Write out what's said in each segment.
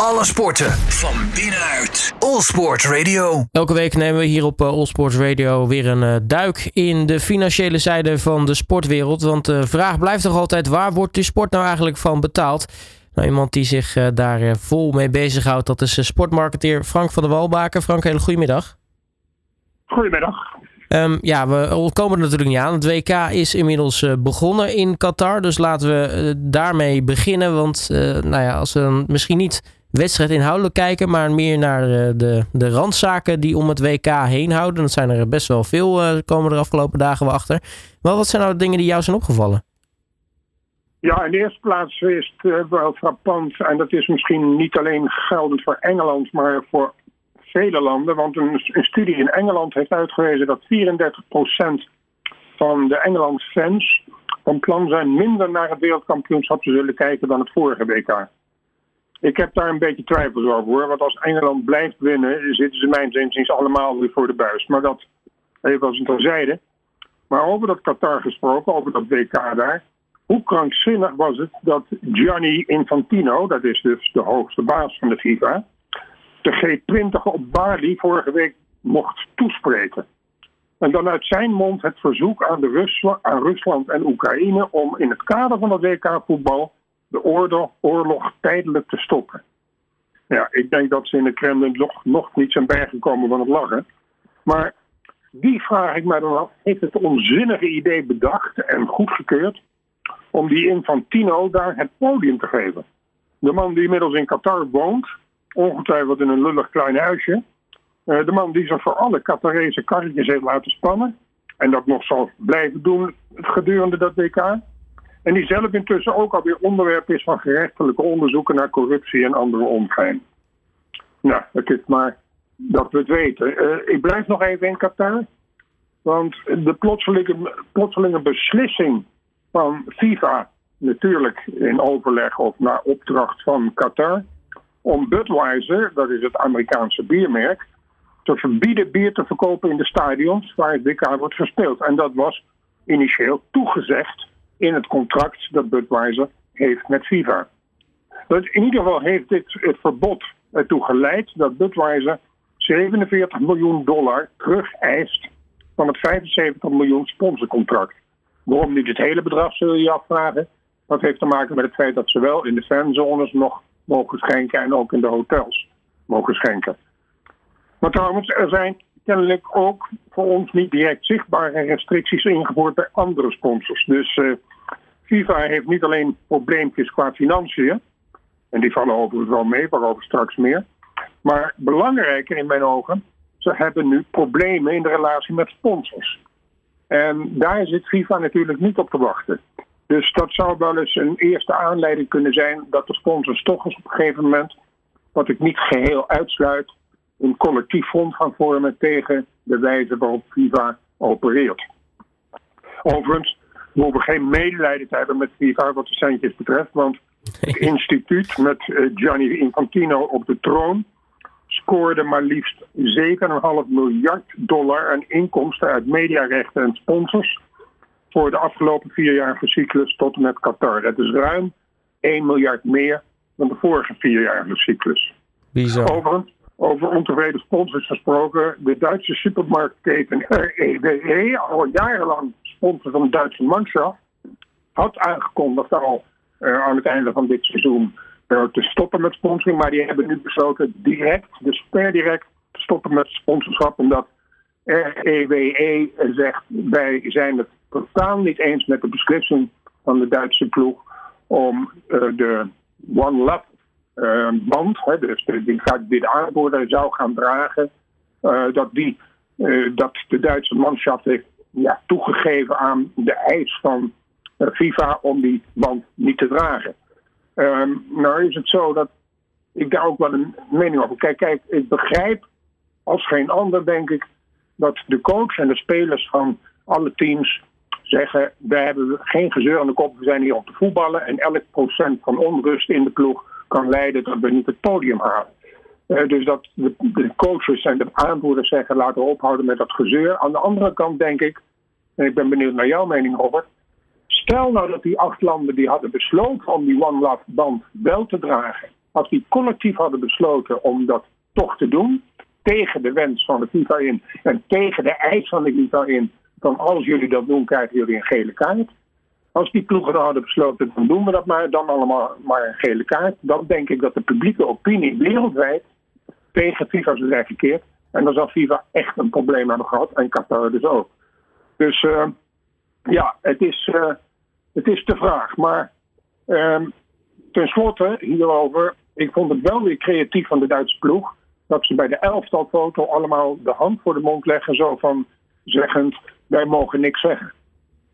Alle sporten van binnenuit. All Sport Radio. Elke week nemen we hier op uh, All Sports Radio weer een uh, duik in de financiële zijde van de sportwereld. Want de vraag blijft toch altijd: waar wordt die sport nou eigenlijk van betaald? Nou, iemand die zich daar vol mee bezighoudt, dat is sportmarketeer Frank van der Walbaken. Frank, hele goedemiddag. Goedemiddag. Um, ja, we komen er natuurlijk niet aan. Het WK is inmiddels uh, begonnen in Qatar. Dus laten we uh, daarmee beginnen. Want uh, nou ja, als we dan misschien niet wedstrijd inhoudelijk kijken, maar meer naar de, de randzaken die om het WK heen houden. Dat zijn er best wel veel, komen er afgelopen dagen we achter. Maar wat zijn nou de dingen die jou zijn opgevallen? Ja, in de eerste plaats is het wel frappant. En dat is misschien niet alleen geldend voor Engeland, maar voor vele landen. Want een, studie in Engeland heeft uitgewezen dat 34% van de Engeland-fans van plan zijn minder naar het wereldkampioenschap te zullen kijken dan het vorige WK. Ik heb daar een beetje twijfels over hoor. Want als Engeland blijft winnen, zitten ze mijn inziens allemaal weer voor de buis. Maar dat even als een terzijde. Maar over dat Qatar gesproken, over dat WK daar. Hoe krankzinnig was het dat Gianni Infantino, dat is dus de hoogste baas van de FIFA, de G20 op Bali vorige week mocht toespreken. En dan uit zijn mond het verzoek aan, de aan Rusland en Oekraïne om in het kader van het WK-voetbal de oorlog, tijdelijk te stoppen. Ja, ik denk dat ze in de Kremlin nog, nog niet zijn bijgekomen van het lachen. Maar die vraag ik mij dan af, heeft het onzinnige idee bedacht en goedgekeurd om die Infantino daar het podium te geven? De man die inmiddels in Qatar woont, ongetwijfeld in een lullig klein huisje. Uh, de man die zich voor alle Qatarese karretjes heeft laten spannen. En dat nog zal blijven doen gedurende dat WK. En die zelf intussen ook alweer onderwerp is van gerechtelijke onderzoeken naar corruptie en andere ongein. Nou, het is maar dat we het weten. Uh, ik blijf nog even in Qatar. Want de plotselinge, plotselinge beslissing van FIFA, natuurlijk in overleg of naar opdracht van Qatar, om Budweiser, dat is het Amerikaanse biermerk, te verbieden bier te verkopen in de stadions waar het WK wordt gespeeld. En dat was initieel toegezegd in het contract dat Budweiser heeft met FIFA. Dus in ieder geval heeft dit het verbod ertoe geleid dat Budweiser 47 miljoen dollar terug eist van het 75 miljoen sponsorcontract. Waarom niet het hele bedrag, zul je je afvragen. Dat heeft te maken met het feit dat zowel in de fanzones nog mogen schenken en ook in de hotels mogen schenken. Maar trouwens, er zijn kennelijk ook voor ons niet direct zichtbare restricties ingevoerd bij andere sponsors. Dus uh, FIFA heeft niet alleen probleempjes qua financiën, en die vallen overigens wel mee, waarover straks meer. Maar belangrijker in mijn ogen, ze hebben nu problemen in de relatie met sponsors. En daar zit FIFA natuurlijk niet op te wachten. Dus dat zou wel eens een eerste aanleiding kunnen zijn dat de sponsors toch eens op een gegeven moment, wat ik niet geheel uitsluit, een collectief front gaan vormen tegen de wijze waarop FIFA opereert. Overigens we hoeven geen medelijden te hebben met FIFA wat de centjes betreft, want het instituut met uh, Gianni Infantino op de troon scoorde maar liefst 7,5 miljard dollar aan inkomsten uit mediarechten en sponsors voor de afgelopen vierjarige cyclus tot en met Qatar. Dat is ruim 1 miljard meer dan de vorige vierjarige cyclus. Bizar. Overigens, over ontevreden sponsors gesproken, de Duitse supermarktketen REWE, al jarenlang sponsor van de Duitse Mannschaft, had aangekondigd al uh, aan het einde van dit seizoen uh, te stoppen met sponsoring, maar die hebben nu besloten direct, dus per direct, te stoppen met sponsorschap, omdat REWE zegt wij zijn het totaal niet eens met de beslissing van de Duitse ploeg om uh, de One Love band, hè, dus die gaat dit aanvoerder zou gaan dragen, uh, dat, die, dat de Duitse manschaft heeft ja, toegegeven aan de eis van FIFA om die band niet te dragen. Um, nou is het zo dat ik daar ook wel een mening over. Kijk, kijk, ik begrijp als geen ander, denk ik, dat de coach en de spelers van alle teams zeggen: wij hebben geen gezeur aan de kop, we zijn hier om te voetballen. En elk procent van onrust in de ploeg kan leiden dat we niet het podium halen. Uh, dus dat de, de, coaches en de aanvoerders zeggen: laten we ophouden met dat gezeur. Aan de andere kant denk ik, en ik ben benieuwd naar jouw mening, Robert. Stel nou dat die acht landen die hadden besloten om die One Love band wel te dragen, als die collectief hadden besloten om dat toch te doen, tegen de wens van de FIFA in en tegen de eis van de FIFA in, van als jullie dat doen, krijgen jullie een gele kaart. Als die ploegen hadden besloten, dan doen we dat maar, dan allemaal maar een gele kaart. Dan denk ik dat de publieke opinie wereldwijd tegen FIFA zou zijn gekeerd. En dan zal FIFA echt een probleem hebben gehad. En Qatar dus ook. Dus uh, ja, het is, uh, het is de vraag. Maar uh, tenslotte hierover. Ik vond het wel weer creatief van de Duitse ploeg. Dat ze bij de elftalfoto allemaal de hand voor de mond leggen. Zo van zeggend, wij mogen niks zeggen.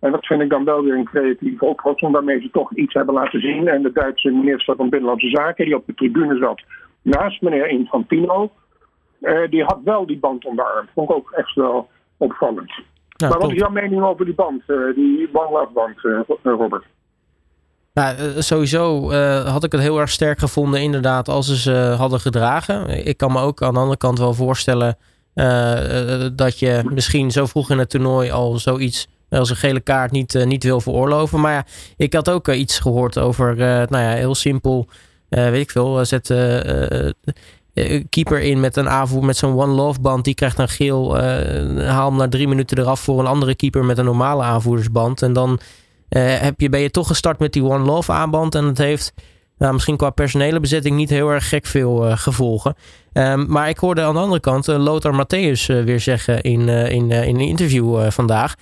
En dat vind ik dan wel weer een creatieve oplossing, waarmee ze toch iets hebben laten zien. En de Duitse minister van Binnenlandse Zaken, die op de tribune zat naast meneer Infantino, uh, die had wel die band om de arm. Vond ik ook echt wel opvallend. Ja, maar wat is jouw mening over die band, uh, die one band, uh, Robert? Nou, sowieso had ik het heel erg sterk gevonden, inderdaad, als ze ze hadden gedragen. Ik kan me ook aan de andere kant wel voorstellen dat je misschien zo vroeg in het toernooi al zoiets als een gele kaart niet, uh, niet wil veroorloven. Maar ja, ik had ook uh, iets gehoord over, uh, nou ja, heel simpel, weet ik veel, zet keeper in met een aanvoer met zo'n one love band. Die krijgt dan geel, haal hem na drie minuten eraf voor een andere keeper met een normale aanvoerdersband. En dan heb je, ben je toch gestart met die one love aanband en het heeft... Nou, misschien qua personele bezetting niet heel erg gek veel gevolgen. Um, maar ik hoorde aan de andere kant Lothar Matthäus weer zeggen in, in, in een interview vandaag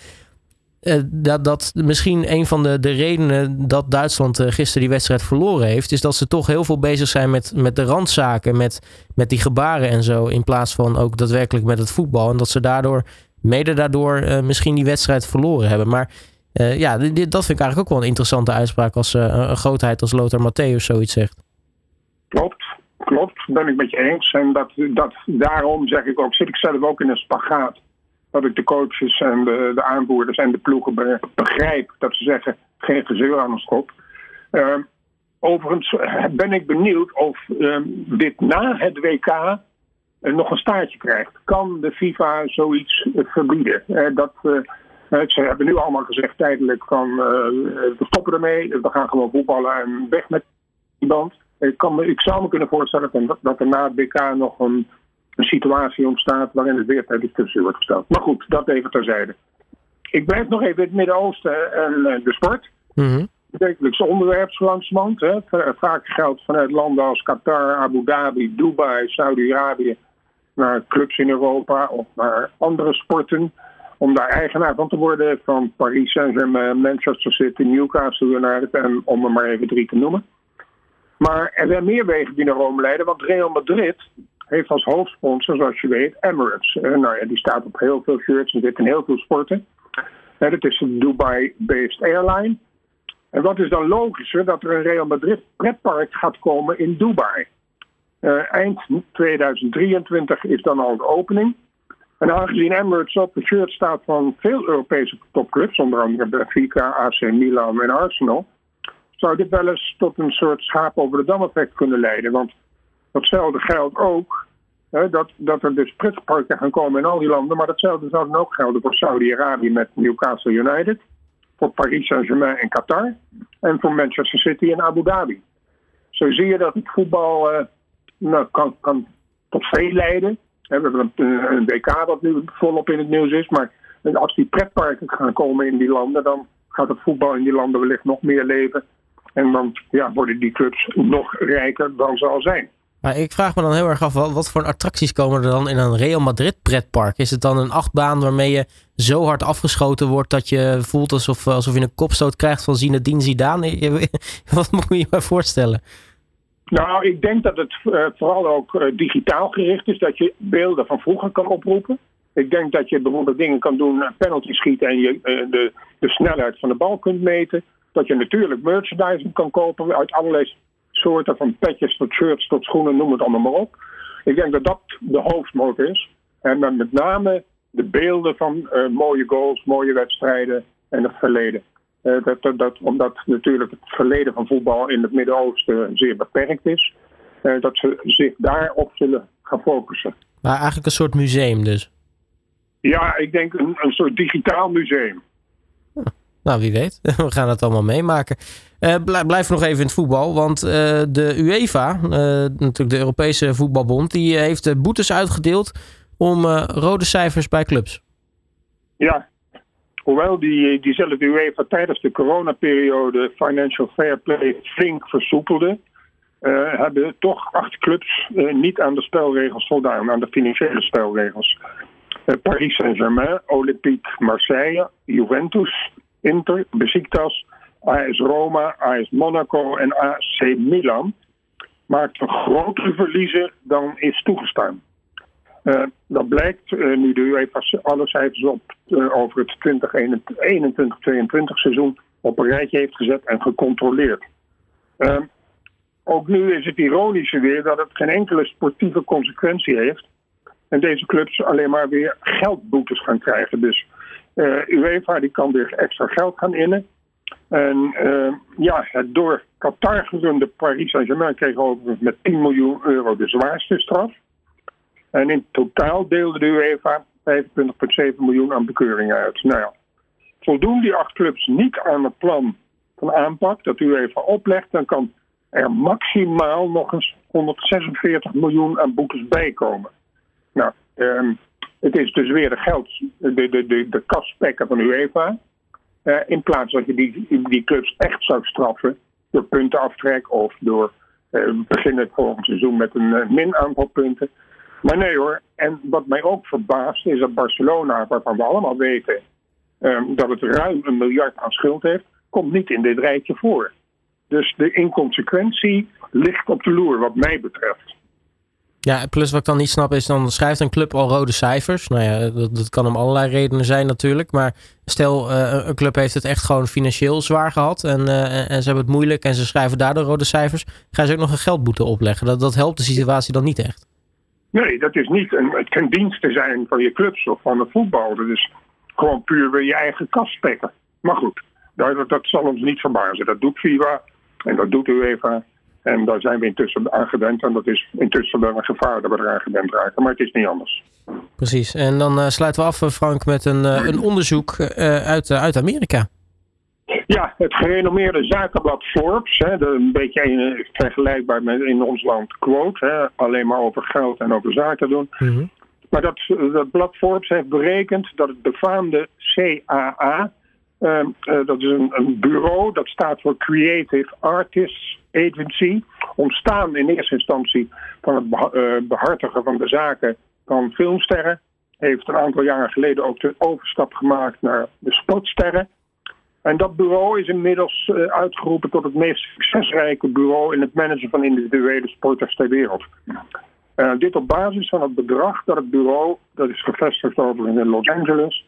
dat, dat misschien een van de, de redenen dat Duitsland uh, gisteren die wedstrijd verloren heeft, is dat ze toch heel veel bezig zijn met, met de randzaken, met, met die gebaren en zo, in plaats van ook daadwerkelijk met het voetbal. En dat ze daardoor, mede daardoor, uh, misschien die wedstrijd verloren hebben. Maar ja, dit, dat vind ik eigenlijk ook wel een interessante uitspraak als een grootheid als Lothar Matthäus zoiets zegt. Klopt, klopt, ben ik met je eens. En dat, dat, daarom zeg ik ook, zit ik zelf ook in een spagaat dat ik de coaches en de, de en de ploegen begrijp dat ze zeggen geen gezeur aan ons kop. Uh, overigens ben ik benieuwd of uh, dit na het WK uh, nog een staartje krijgt. Kan de FIFA zoiets verbieden? dat, ze hebben nu allemaal gezegd tijdelijk van we stoppen ermee, we gaan gewoon voetballen en weg met die band. Ik, kan me, ik zou me kunnen voorstellen dat, dat er na het WK nog een een situatie ontstaat waarin het weer ter discussie wordt gesteld. Maar goed, dat even terzijde. Ik blijf nog even in het Midden-Oosten en eh, de sport. Mm -hmm. Wekelijks onderwerp. Vaak geldt vanuit landen als Qatar, Abu Dhabi, Dubai, Saudi-Arabië naar clubs in Europa of naar andere sporten. Om daar eigenaar van te worden van Paris Saint-Germain, Manchester City, Newcastle United en om er maar even drie te noemen. Maar er zijn meer wegen die naar Rome leiden, want Real Madrid heeft als hoofdsponsor, zoals je weet, Emirates. Uh, nou ja, die staat op heel veel shirts en zit in heel veel sporten. Uh, dat is een Dubai-based airline. En wat is dan logischer dat er een Real Madrid pretpark gaat komen in Dubai. Uh, eind 2023 is dan al de opening. En aangezien Emirates op de shirt staat van veel Europese topclubs, onder andere Benfica, AC Milan en Arsenal, zou dit wel eens tot een soort schaap over de dam effect kunnen leiden. Want Datzelfde geldt ook hè, dat, dat er dus pretparken gaan komen in al die landen. Maar datzelfde zou dan ook gelden voor Saudi-Arabië met Newcastle United. Voor Paris Saint-Germain en Qatar. En voor Manchester City en Abu Dhabi. Zo zie je dat het voetbal uh, nou, kan, kan tot veel leiden. We hebben een, een WK dat nu volop in het nieuws is. Maar als die pretparken gaan komen in die landen, dan gaat het voetbal in die landen wellicht nog meer leven. En dan ja, worden die clubs nog rijker dan ze al zijn. Maar ik vraag me dan heel erg af, wat voor attracties komen er dan in een Real Madrid pretpark? Is het dan een achtbaan waarmee je zo hard afgeschoten wordt dat je voelt alsof, alsof je een kopstoot krijgt van Zinedine Zidane? Wat moet je je voorstellen? Nou, ik denk dat het uh, vooral ook uh, digitaal gericht is, dat je beelden van vroeger kan oproepen. Ik denk dat je bijvoorbeeld dingen kan doen, penalty schieten en je de, de snelheid van de bal kunt meten. Dat je natuurlijk merchandising kan kopen uit allerlei soorten van petjes tot shirts tot schoenen, noem het allemaal maar op. Ik denk dat dat de hoofdmoot is. En dan met name de beelden van uh, mooie goals, mooie wedstrijden en het verleden. Uh, dat, dat, dat, omdat natuurlijk het verleden van voetbal in het Midden-Oosten zeer beperkt is. Uh, dat ze zich daarop zullen gaan focussen. Maar eigenlijk een soort museum dus? Ja, ik denk een, een soort digitaal museum. Nou, wie weet. We gaan het allemaal meemaken. Uh, blijf nog even in het voetbal. Want uh, de UEFA, uh, natuurlijk de Europese voetbalbond, die heeft boetes uitgedeeld om rode cijfers bij clubs. Ja, hoewel die, diezelfde UEFA tijdens de coronaperiode Financial Fair Play flink versoepelde, hebben toch acht clubs niet aan de spelregels voldaan, aan de financiële spelregels. Paris Saint-Germain, Olympique Marseille, Juventus, Inter, Besiktas, AS Roma, AS Monaco en AC Milan maakten grotere verliezen dan is toegestaan. Uh, dat blijkt uh, nu de UEFA alle cijfers op uh, over het 2021-2022 seizoen op een rijtje heeft gezet en gecontroleerd. ook nu is het ironische weer dat het geen enkele sportieve consequentie heeft. En deze clubs alleen maar weer geldboetes gaan krijgen. Dus UEFA die kan weer extra geld gaan innen. En uh, ja, het door Qatar gerunde Paris Saint-Germain kreeg overigens met 10 miljoen euro de zwaarste straf. En in totaal deelde de UEFA 25,7 miljoen aan bekeuringen uit. Nou ja, voldoen die acht clubs niet aan het plan van aanpak dat u even oplegt, dan kan er maximaal nog eens 146 miljoen aan boetes bijkomen. Nou, um, het is dus weer de geld, de, de, de, de kasspekken van UEFA. Uh, in plaats dat je die, die clubs echt zou straffen door puntenaftrek of door uh, beginnen het volgende seizoen met een uh, min aantal punten. Maar nee hoor, en wat mij ook verbaast is dat Barcelona, waarvan we allemaal weten um, dat het ruim een miljard aan schuld heeft, komt niet in dit rijtje voor. Dus de inconsequentie ligt op de loer, wat mij betreft. Ja, plus wat ik dan niet snap is, dan schrijft een club al rode cijfers. Nou ja, dat, kan om allerlei redenen zijn natuurlijk. Maar stel, uh, een club heeft het echt gewoon financieel zwaar gehad. En, uh, en ze hebben het moeilijk en ze schrijven daardoor rode cijfers. Gaan ze ook nog een geldboete opleggen. Dat, dat helpt de situatie dan niet echt. Nee, dat is niet een, het kan diensten zijn van je clubs of van de voetbal. Dat is gewoon puur weer je eigen kast spekken. Maar goed, dat, dat zal ons niet verbazen. Dat doet FIFA en dat doet UEFA. En daar zijn we intussen aan gewend. En dat is intussen wel een gevaar dat we eraan gewend raken. Maar het is niet anders. Precies. En dan uh, sluiten we af, eh, Frank, met een, uh, een onderzoek uh, uit, uit Amerika. Ja, het gerenommeerde zakenblad Forbes. Hè, de, een beetje vergelijkbaar met in ons land Quote. Hè, alleen maar over geld en over zaken doen. Mm -hmm. Maar dat, dat blad Forbes heeft berekend dat het befaamde CAA dat is een, een, bureau dat staat voor Creative Artists Agency. Ontstaan in eerste instantie van het uh, behartigen van de zaken van filmsterren. Heeft een aantal jaren geleden ook de overstap gemaakt naar de sportsterren. En dat bureau is inmiddels uitgeroepen tot het meest succesrijke bureau in het managen van individuele sporters ter wereld. dit op basis van het bedrag dat het bureau, dat is gevestigd overigens in Los Angeles,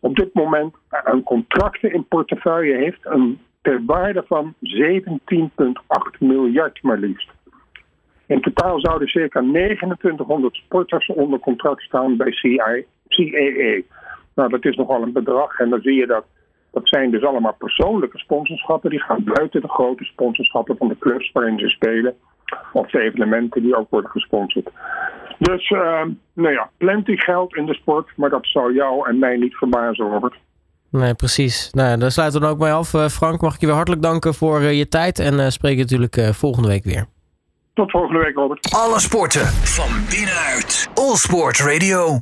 op dit moment een contracten in portefeuille heeft een ter waarde van 17,8 miljard maar liefst. In totaal zouden circa 2900 sporters onder contract staan bij CAA. Nou, dat is nogal een bedrag en dan zie je dat dat zijn dus allemaal persoonlijke sponsorschappen. Die gaan buiten de grote sponsorschappen van de clubs waarin ze spelen. Of de evenementen die ook worden gesponsord. Dus, uh, nou ja, plenty geld in de sport. Maar dat zou jou en mij niet verbazen, Robert. Nee, precies. Nou, daar sluiten we dan ook mee af. Uh, Frank, mag ik je weer hartelijk danken voor uh, je tijd. En uh, spreek je natuurlijk volgende week weer. Tot volgende week, Robert. Alle sporten van binnenuit. All Sport Radio.